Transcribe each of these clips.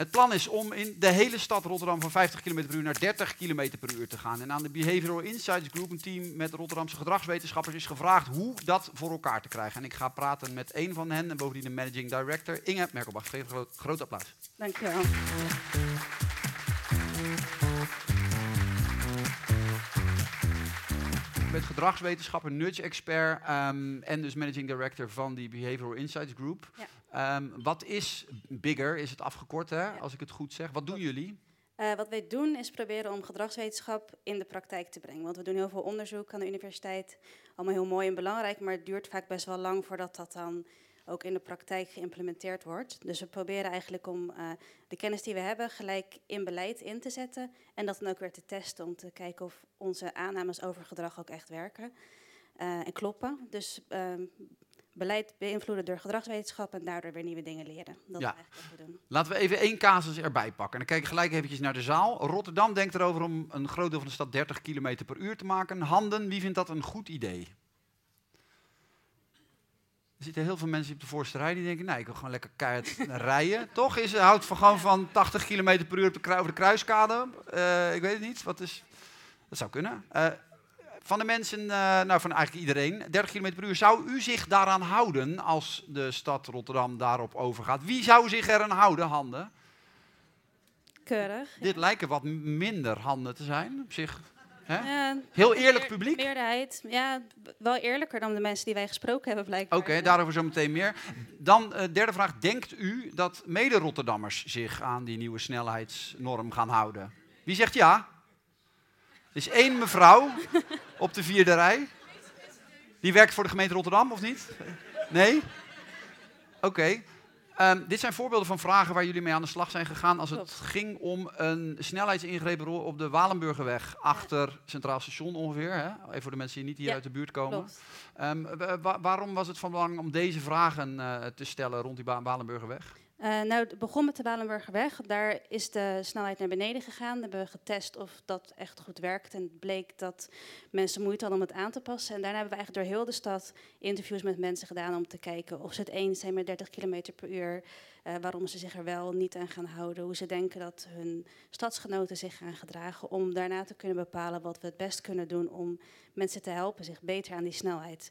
Het plan is om in de hele stad Rotterdam van 50 km per uur naar 30 km per uur te gaan. En aan de Behavioral Insights Group, een team met Rotterdamse gedragswetenschappers, is gevraagd hoe dat voor elkaar te krijgen. En ik ga praten met een van hen en bovendien de managing director, Inge Merkelbach. Geef een groot, groot applaus. Dankjewel. Je bent gedragswetenschapper, nudge-expert ehm, en dus managing director van die Behavioral Insights Group. Ja. Ehm, wat is Bigger, is het afgekort hè, Ja. als ik het goed zeg. Wat doen jullie? Eh, wat wij doen is proberen om gedragswetenschap in de praktijk te brengen. Want we doen heel veel onderzoek aan de universiteit. Allemaal heel mooi en belangrijk, maar het duurt vaak best wel lang voordat dat dan ook in de praktijk geïmplementeerd wordt. Dus we proberen eigenlijk om eh, de kennis die we hebben gelijk in beleid in te zetten. En dat dan ook weer te testen om te kijken of onze aannames over gedrag ook echt werken eh, en kloppen. Dus ehm, beleid beïnvloeden door gedragswetenschap en daardoor weer nieuwe dingen leren. Dat Ja. is eigenlijk wat we doen. Laten we even één casus erbij pakken. En dan kijk ik gelijk eventjes naar de zaal. Rotterdam denkt erover om een groot deel van de stad 30 km per uur te maken. Handen, wie vindt dat een goed idee? Er zitten heel veel mensen op de voorste rij die denken, nee, ik wil gewoon lekker keihard rijden. Toch? Is, houdt van gewoon van 80 km per uur op de, krui- over de kruiskade. Eh, ik weet het niet. Wat is, dat zou kunnen. Eh, van de mensen, eh, nou van eigenlijk iedereen, 30 km per uur. Zou u zich daaraan houden als de stad Rotterdam daarop overgaat? Wie zou zich eraan houden, handen? Keurig. Dit lijken wat minder handen te zijn op zich. Hè? Ja, Heel eerlijk publiek. Meerderheid, ja, wel eerlijker dan de mensen die wij gesproken hebben, blijkbaar. Oké, daarover zo meteen meer. Dan eh, derde vraag. Denkt u dat mede-Rotterdammers zich aan die nieuwe snelheidsnorm gaan houden? Wie zegt ja? Er is één mevrouw op de vierde rij. Die werkt voor de gemeente Rotterdam, of niet? Nee? Oké. Ehm, dit zijn voorbeelden van vragen waar jullie mee aan de slag zijn gegaan als het ging om een snelheidsingreep op de Walenburgerweg achter Centraal Station ongeveer. Hè? Even voor de mensen die niet hier Ja, uit de buurt komen. Ehm, wa- wa- waarom was het van belang om deze vragen eh, te stellen rond die Walenburgerweg? Eh, nou, het begon met de Walenburgerweg. Daar is de snelheid naar beneden gegaan. Hebben we getest of dat echt goed werkt. En het bleek dat mensen moeite hadden om het aan te passen. En daarna hebben we eigenlijk door heel de stad interviews met mensen gedaan om te kijken of ze het eens zijn met 30 km per uur. eh, waarom ze zich er wel niet aan gaan houden. Hoe ze denken dat hun stadsgenoten zich gaan gedragen. Om daarna te kunnen bepalen wat we het best kunnen doen om mensen te helpen zich beter aan die snelheid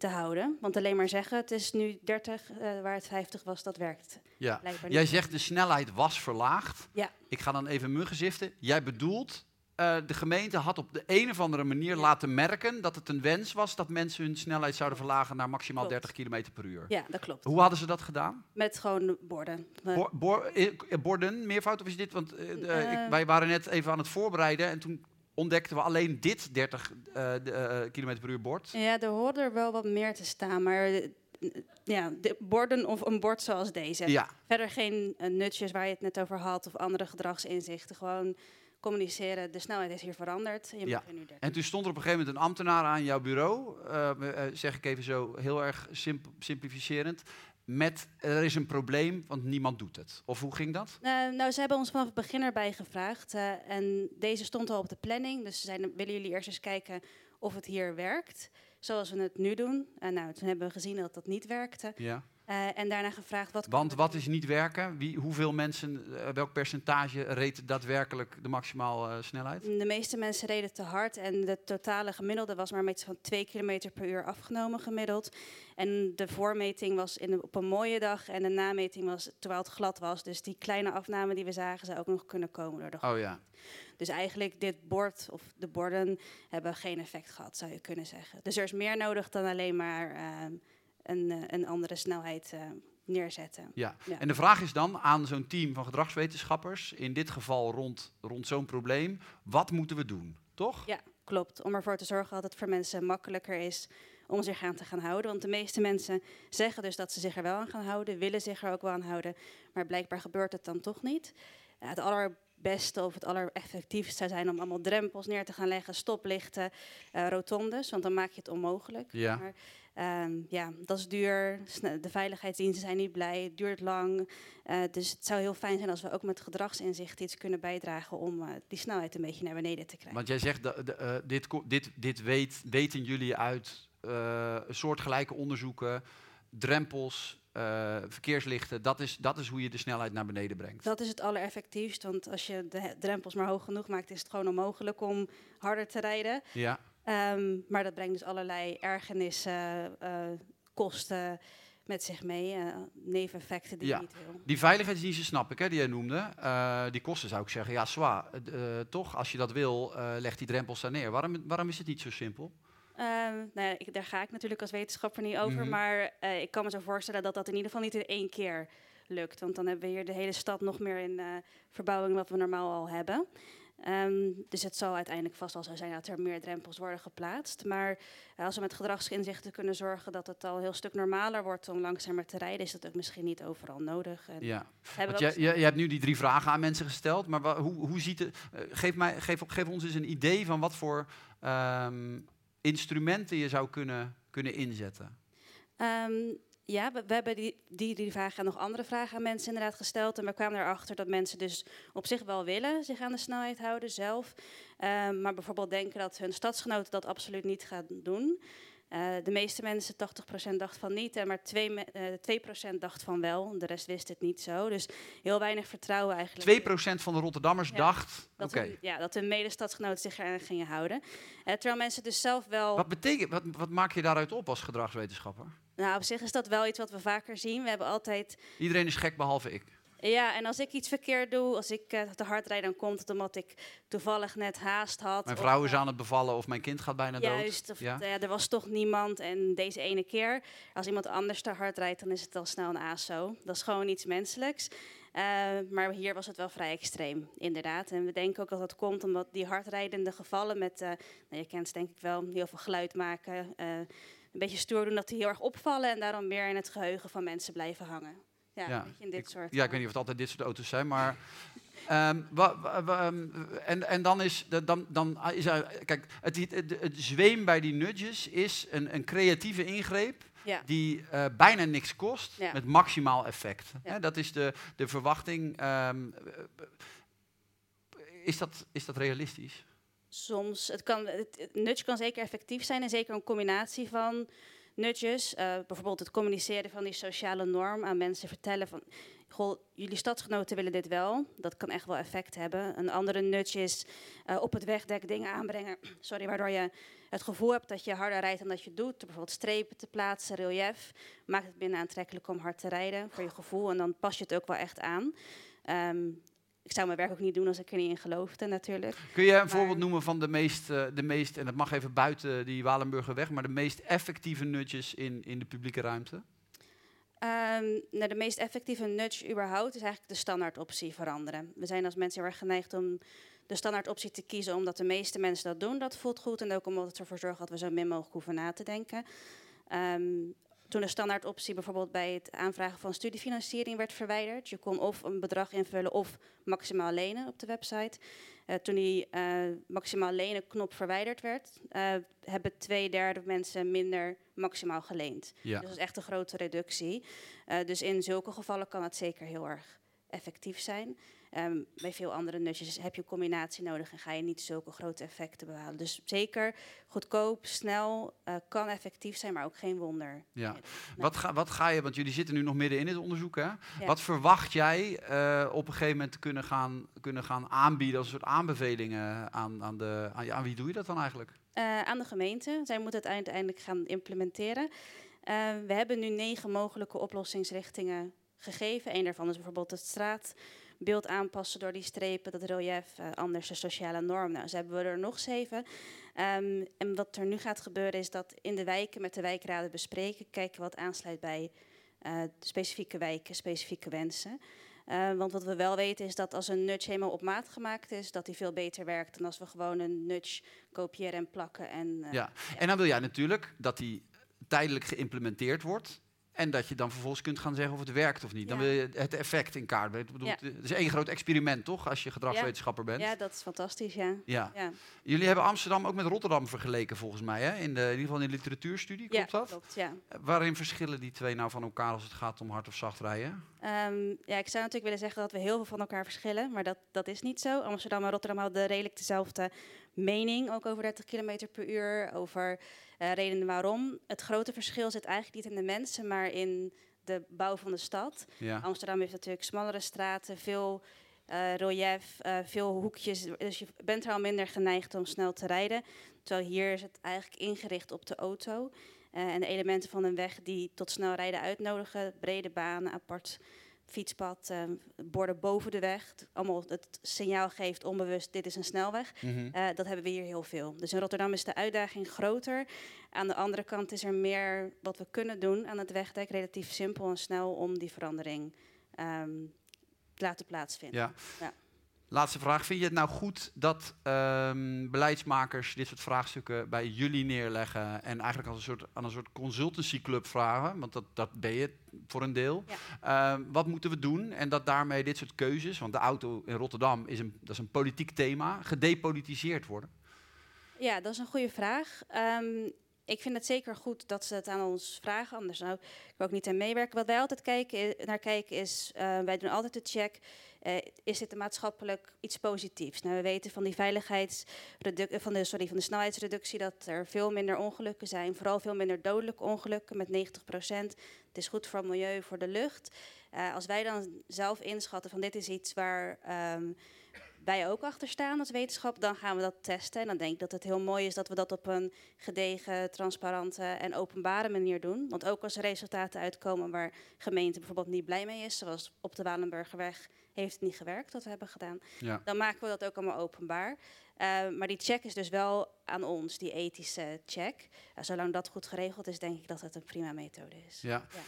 te houden. Want alleen maar zeggen, het is nu 30 eh, waar het 50 was, dat werkt Ja. Jij zegt de snelheid was verlaagd. Ja. Ik ga dan even muggen ziften. Jij bedoelt, eh, de gemeente had op de een of andere manier laten merken dat het een wens was dat mensen hun snelheid zouden verlagen naar maximaal Klopt. 30 km per uur. Ja, dat klopt. Hoe hadden ze dat gedaan? Met gewoon borden. Bo- bo- eh, borden, meervoud of is dit? Want ik, wij waren net even aan het voorbereiden en toen ontdekten we alleen dit 30 eh, de, eh, km per uur bord. ja, er hoorde er wel wat meer te staan, maar eh, ja, de borden of een bord zoals deze. Ja, Verder geen eh, nutjes waar je het net over had of andere gedragsinzichten. Gewoon communiceren, de snelheid is hier veranderd. Je Ja. nu 30. En toen stond er op een gegeven moment een ambtenaar aan jouw bureau, eh, zeg ik even zo heel erg simp- simplificerend, met er is een probleem, want niemand doet het. Of hoe ging dat? Eh, nou, ze hebben ons vanaf het begin erbij gevraagd. eh, en deze stond al op de planning. Dus ze zeiden, willen jullie eerst eens kijken of het hier werkt? Zoals we het nu doen. En nou, toen hebben we gezien dat dat niet werkte. Ja. Eh, en daarna gevraagd, wat Want wat doen? is niet werken? Wie, hoeveel mensen, eh, welk percentage reed daadwerkelijk de maximaal eh, snelheid? De meeste mensen reden te hard en de totale gemiddelde was maar met van 2 km per uur afgenomen gemiddeld. En de voormeting was in de- op een mooie dag en de nameting was terwijl het glad was. Dus die kleine afname die we zagen zou ook nog kunnen komen door de Oh ja. Dus eigenlijk dit bord of de borden hebben geen effect gehad, zou je kunnen zeggen. Dus er is meer nodig dan alleen maar ehm, een, eh, een andere snelheid eh, neerzetten. Ja. Ja. En de vraag is dan aan zo'n team van gedragswetenschappers, in dit geval rond, rond zo'n probleem, wat moeten we doen? Toch? Ja, klopt. Om ervoor te zorgen dat het voor mensen makkelijker is om zich aan te gaan houden. Want de meeste mensen zeggen dus dat ze zich er wel aan gaan houden, willen zich er ook wel aan houden, maar blijkbaar gebeurt het dan toch niet. Ja, het allerbeste of het allereffectiefste zou zijn om allemaal drempels neer te gaan leggen, stoplichten, eh, rotondes, want dan maak je het onmogelijk. Ja. Maar ehm, ja, dat is duur. De veiligheidsdiensten zijn niet blij. Het duurt lang. Eh, dus het zou heel fijn zijn als we ook met gedragsinzicht iets kunnen bijdragen om eh, die snelheid een beetje naar beneden te krijgen. Want jij zegt, dat eh, dit, dit, dit weet, weten jullie uit soortgelijke onderzoeken, drempels, verkeerslichten, dat is, dat is hoe je de snelheid naar beneden brengt. Dat is het allereffectiefst, want als je de drempels maar hoog genoeg maakt, is het gewoon onmogelijk om harder te rijden. Ja, Ehm, maar dat brengt dus allerlei ergernissen, eh, kosten met zich mee, eh, neveneffecten die Ja. je niet wil. die veiligheidsdiensten snap ik, hè, die jij noemde. Eh, die kosten zou ik zeggen, ja, zwaar. Toch, als je dat wil, leg die drempels daar neer. Waarom, waarom is het niet zo simpel? Ehm, nou ja, ik, daar ga ik natuurlijk als wetenschapper niet over, Mhm. maar ik kan me zo voorstellen dat dat in ieder geval niet in één keer lukt. Want dan hebben we hier de hele stad nog meer in verbouwing wat we normaal al hebben. Ehm, dus het zal uiteindelijk vast wel zo zijn dat er meer drempels worden geplaatst. Maar eh, als we met gedragsinzichten kunnen zorgen dat het al een heel stuk normaler wordt om langzamer te rijden, is dat ook misschien niet overal nodig. En Ja. Want je, je, hebt nu die drie vragen aan mensen gesteld, maar wa- hoe, hoe ziet het... eh, geef, mij, geef, geef ons eens een idee van wat voor ehm, instrumenten je zou kunnen, kunnen inzetten. Ehm, ja, we, hebben die, die, die vragen en nog andere vragen aan mensen inderdaad gesteld. En we kwamen erachter dat mensen dus op zich wel willen zich aan de snelheid houden zelf. Ehm, maar bijvoorbeeld denken dat hun stadsgenoten dat absoluut niet gaan doen. Eh, de meeste mensen, 80% dacht van niet, maar 2%, me- eh, 2% dacht van wel. De rest wist het niet zo. Dus heel weinig vertrouwen eigenlijk. 2% van de Rotterdammers Ja. dacht... Dat, Oké, hun, ja, dat hun medestadsgenoten zich eraan gingen houden. Eh, terwijl mensen dus zelf wel... wat, betekent, wat, wat maak je daaruit op als gedragswetenschapper? Nou, op zich is dat wel iets wat we vaker zien. We hebben altijd Iedereen is gek behalve ik. Ja, en als ik iets verkeerd doe, als ik eh, te hard rijd, dan komt het omdat ik toevallig net haast had. Mijn of, vrouw is aan het bevallen of mijn kind gaat bijna dood. Juist, of Ja? eh, er was toch niemand en deze ene keer. Als iemand anders te hard rijdt, dan is het al snel een ASO. Dat is gewoon iets menselijks. Eh, maar hier was het wel vrij extreem, inderdaad. En we denken ook dat dat komt omdat die hardrijdende gevallen met, nou, je kent het denk ik wel, heel veel geluid maken, een beetje stoer doen, dat die heel erg opvallen en daarom meer in het geheugen van mensen blijven hangen. Ja, Ja, een beetje in dit ik, soort. ja, ik eh, weet niet of het altijd dit soort auto's zijn, maar. ehm, wa- wa- wa- ehm, en, en dan is, de- dan, dan is er, kijk, het, het, het, zweem bij die nudges is een, een creatieve ingreep Ja. die eh, bijna niks kost, Ja. met maximaal effect. Ja. Hè, dat is de, de verwachting. ehm, is, dat, is dat realistisch? Soms, het kan, het, het nudge kan zeker effectief zijn en zeker een combinatie van nudges. Eh, bijvoorbeeld het communiceren van die sociale norm aan mensen vertellen van, goh, jullie stadsgenoten willen dit wel. Dat kan echt wel effect hebben. Een andere nudge is eh, op het wegdek dingen aanbrengen, sorry, waardoor je het gevoel hebt dat je harder rijdt dan dat je doet. Bijvoorbeeld strepen te plaatsen, relief. Maakt het minder aantrekkelijk om hard te rijden voor je gevoel en dan pas je het ook wel echt aan. Ehm, ik zou mijn werk ook niet doen als ik er niet in geloofde natuurlijk. Kun je een Maar- voorbeeld noemen van de meest, eh, de meest, en dat mag even buiten die Walenburgerweg, maar de meest effectieve nudges in, in de publieke ruimte? Nou, de meest effectieve nudge überhaupt is eigenlijk de standaardoptie veranderen. We zijn als mensen heel erg geneigd om de standaardoptie te kiezen, omdat de meeste mensen dat doen. Dat voelt goed en ook omdat het ervoor zorgt dat we zo min mogelijk hoeven na te denken. Ehm, toen de standaardoptie bijvoorbeeld bij het aanvragen van studiefinanciering werd verwijderd, je kon of een bedrag invullen of maximaal lenen op de website. Eh, toen die eh, maximaal lenen knop verwijderd werd, eh, hebben twee derde mensen minder maximaal geleend. Ja. Dus dat is echt een grote reductie. Dus in zulke gevallen kan het zeker heel erg effectief zijn. Ehm, bij veel andere nutjes heb je een combinatie nodig en ga je niet zulke grote effecten behalen. Dus zeker goedkoop, snel, eh, kan effectief zijn, maar ook geen wonder. Ja. Wat, ga, wat ga je, want jullie zitten nu nog midden in het onderzoek, hè? Wat verwacht jij eh, op een gegeven moment te kunnen gaan, kunnen gaan aanbieden als een soort aanbevelingen aan, aan de. Aan, wie doe je dat dan eigenlijk? Eh, aan de gemeente. Zij moeten het uiteindelijk gaan implementeren. We hebben nu negen mogelijke oplossingsrichtingen gegeven. Eén daarvan is bijvoorbeeld het straatbeeld aanpassen door die strepen, dat relief, eh, anders de sociale norm. Nou, zo hebben we er nog zeven. Ehm, en wat er nu gaat gebeuren is dat in de wijken met de wijkraden bespreken, kijken wat aansluit bij eh, specifieke wijken, specifieke wensen. Eh, want wat we wel weten is dat als een nudge helemaal op maat gemaakt is, dat die veel beter werkt dan als we gewoon een nudge kopiëren en plakken. En, Ja. En dan wil jij natuurlijk dat die tijdelijk geïmplementeerd wordt. En dat je dan vervolgens kunt gaan zeggen of het werkt of niet. Dan wil je het effect in kaart brengen. Bedoel. Het is één groot experiment, toch? Als je gedragswetenschapper bent. ja, dat is fantastisch, ja. Ja. Jullie hebben Amsterdam ook met Rotterdam vergeleken, volgens mij. Hè? In, de, in ieder geval in de literatuurstudie, klopt dat? klopt, ja. Eh, Waarin verschillen die twee nou van elkaar als het gaat om hard of zacht rijden? Ehm, ja, ik zou natuurlijk willen zeggen dat we heel veel van elkaar verschillen, maar dat, dat is niet zo. Amsterdam en Rotterdam hadden redelijk dezelfde mening, ook over 30 km per uur, over eh, redenen waarom. Het grote verschil zit eigenlijk niet in de mensen, maar in de bouw van de stad. Ja. Amsterdam heeft natuurlijk smallere straten, veel eh, relief, eh, veel hoekjes. Dus je bent er al minder geneigd om snel te rijden. Terwijl hier is het eigenlijk ingericht op de auto. En de elementen van een weg die tot snel rijden uitnodigen. Brede banen, apart fietspad, eh, borden boven de weg. Allemaal het signaal geeft onbewust, dit is een snelweg. Mhm. Eh, dat hebben we hier heel veel. Dus in Rotterdam is de uitdaging groter. Aan de andere kant is er meer wat we kunnen doen aan het wegdek. Relatief simpel en snel om die verandering ehm, te laten plaatsvinden. Ja. Ja. Laatste vraag. Vind je het nou goed dat ehm, beleidsmakers dit soort vraagstukken bij jullie neerleggen en eigenlijk als een soort, aan een soort consultancyclub vragen? Want dat, dat ben je voor een deel. Ehm, wat moeten we doen? En dat daarmee dit soort keuzes, want de auto in Rotterdam is een, dat is een politiek thema, gedepolitiseerd worden? Ja, dat is een goede vraag. Ehm, ik vind het zeker goed dat ze het aan ons vragen, anders zou ik ook niet aan meewerken. Wat wij altijd kijken, naar kijken is, eh, wij doen altijd de check, eh, is dit maatschappelijk iets positiefs? Nou, we weten van die eh, van de, sorry, van de snelheidsreductie dat er veel minder ongelukken zijn, vooral veel minder dodelijke ongelukken met 90 procent. Het is goed voor het milieu, voor de lucht. Eh, als wij dan zelf inschatten van dit is iets waar ehm, wij ook achter staan als wetenschap, dan gaan we dat testen. En dan denk ik dat het heel mooi is dat we dat op een gedegen, transparante en openbare manier doen. Want ook als er resultaten uitkomen waar gemeente bijvoorbeeld niet blij mee is, zoals op de Walenburgerweg heeft het niet gewerkt wat we hebben gedaan, Ja. dan maken we dat ook allemaal openbaar. Eh, maar die check is dus wel aan ons, die ethische check. Eh, zolang dat goed geregeld is, denk ik dat het een prima methode is. Ja. Ja.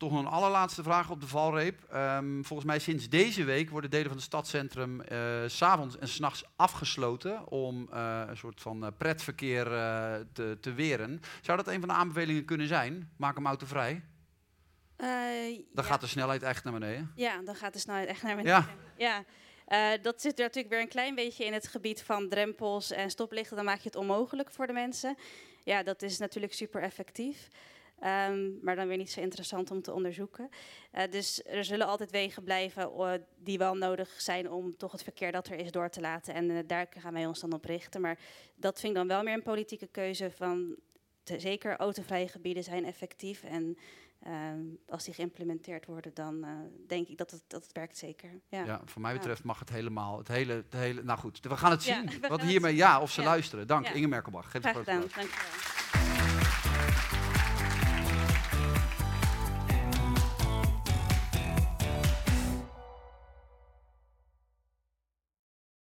Toch nog een allerlaatste vraag op de valreep. Ehm, volgens mij sinds deze week worden delen van het stadscentrum eh, s s'avonds en s'nachts afgesloten om eh, een soort van eh, pretverkeer te, te weren. Zou dat een van de aanbevelingen kunnen zijn? Maak hem autovrij. Dan ja. gaat de snelheid echt naar beneden. Ja, dan gaat de snelheid echt naar beneden. Ja, Ja, dat zit er natuurlijk weer een klein beetje in het gebied van drempels en stoplichten. Dan maak je het onmogelijk voor de mensen. Ja, dat is natuurlijk super effectief. Ehm, maar dan weer niet zo interessant om te onderzoeken. Eh, dus er zullen altijd wegen blijven die wel nodig zijn om toch het verkeer dat er is door te laten. En eh, daar gaan wij ons dan op richten. Maar dat vind ik dan wel meer een politieke keuze van te- zeker autovrije gebieden zijn effectief. En ehm, als die geïmplementeerd worden, dan eh, denk ik dat het, dat het werkt zeker. Ja. ja. voor mij betreft mag het helemaal. Het hele, het hele, nou goed, we gaan het zien. gaan Wat hiermee, ja, of ze luisteren. Dank. Inge Merkelbach. Geef Graag groot applaus. gedaan, dankjewel.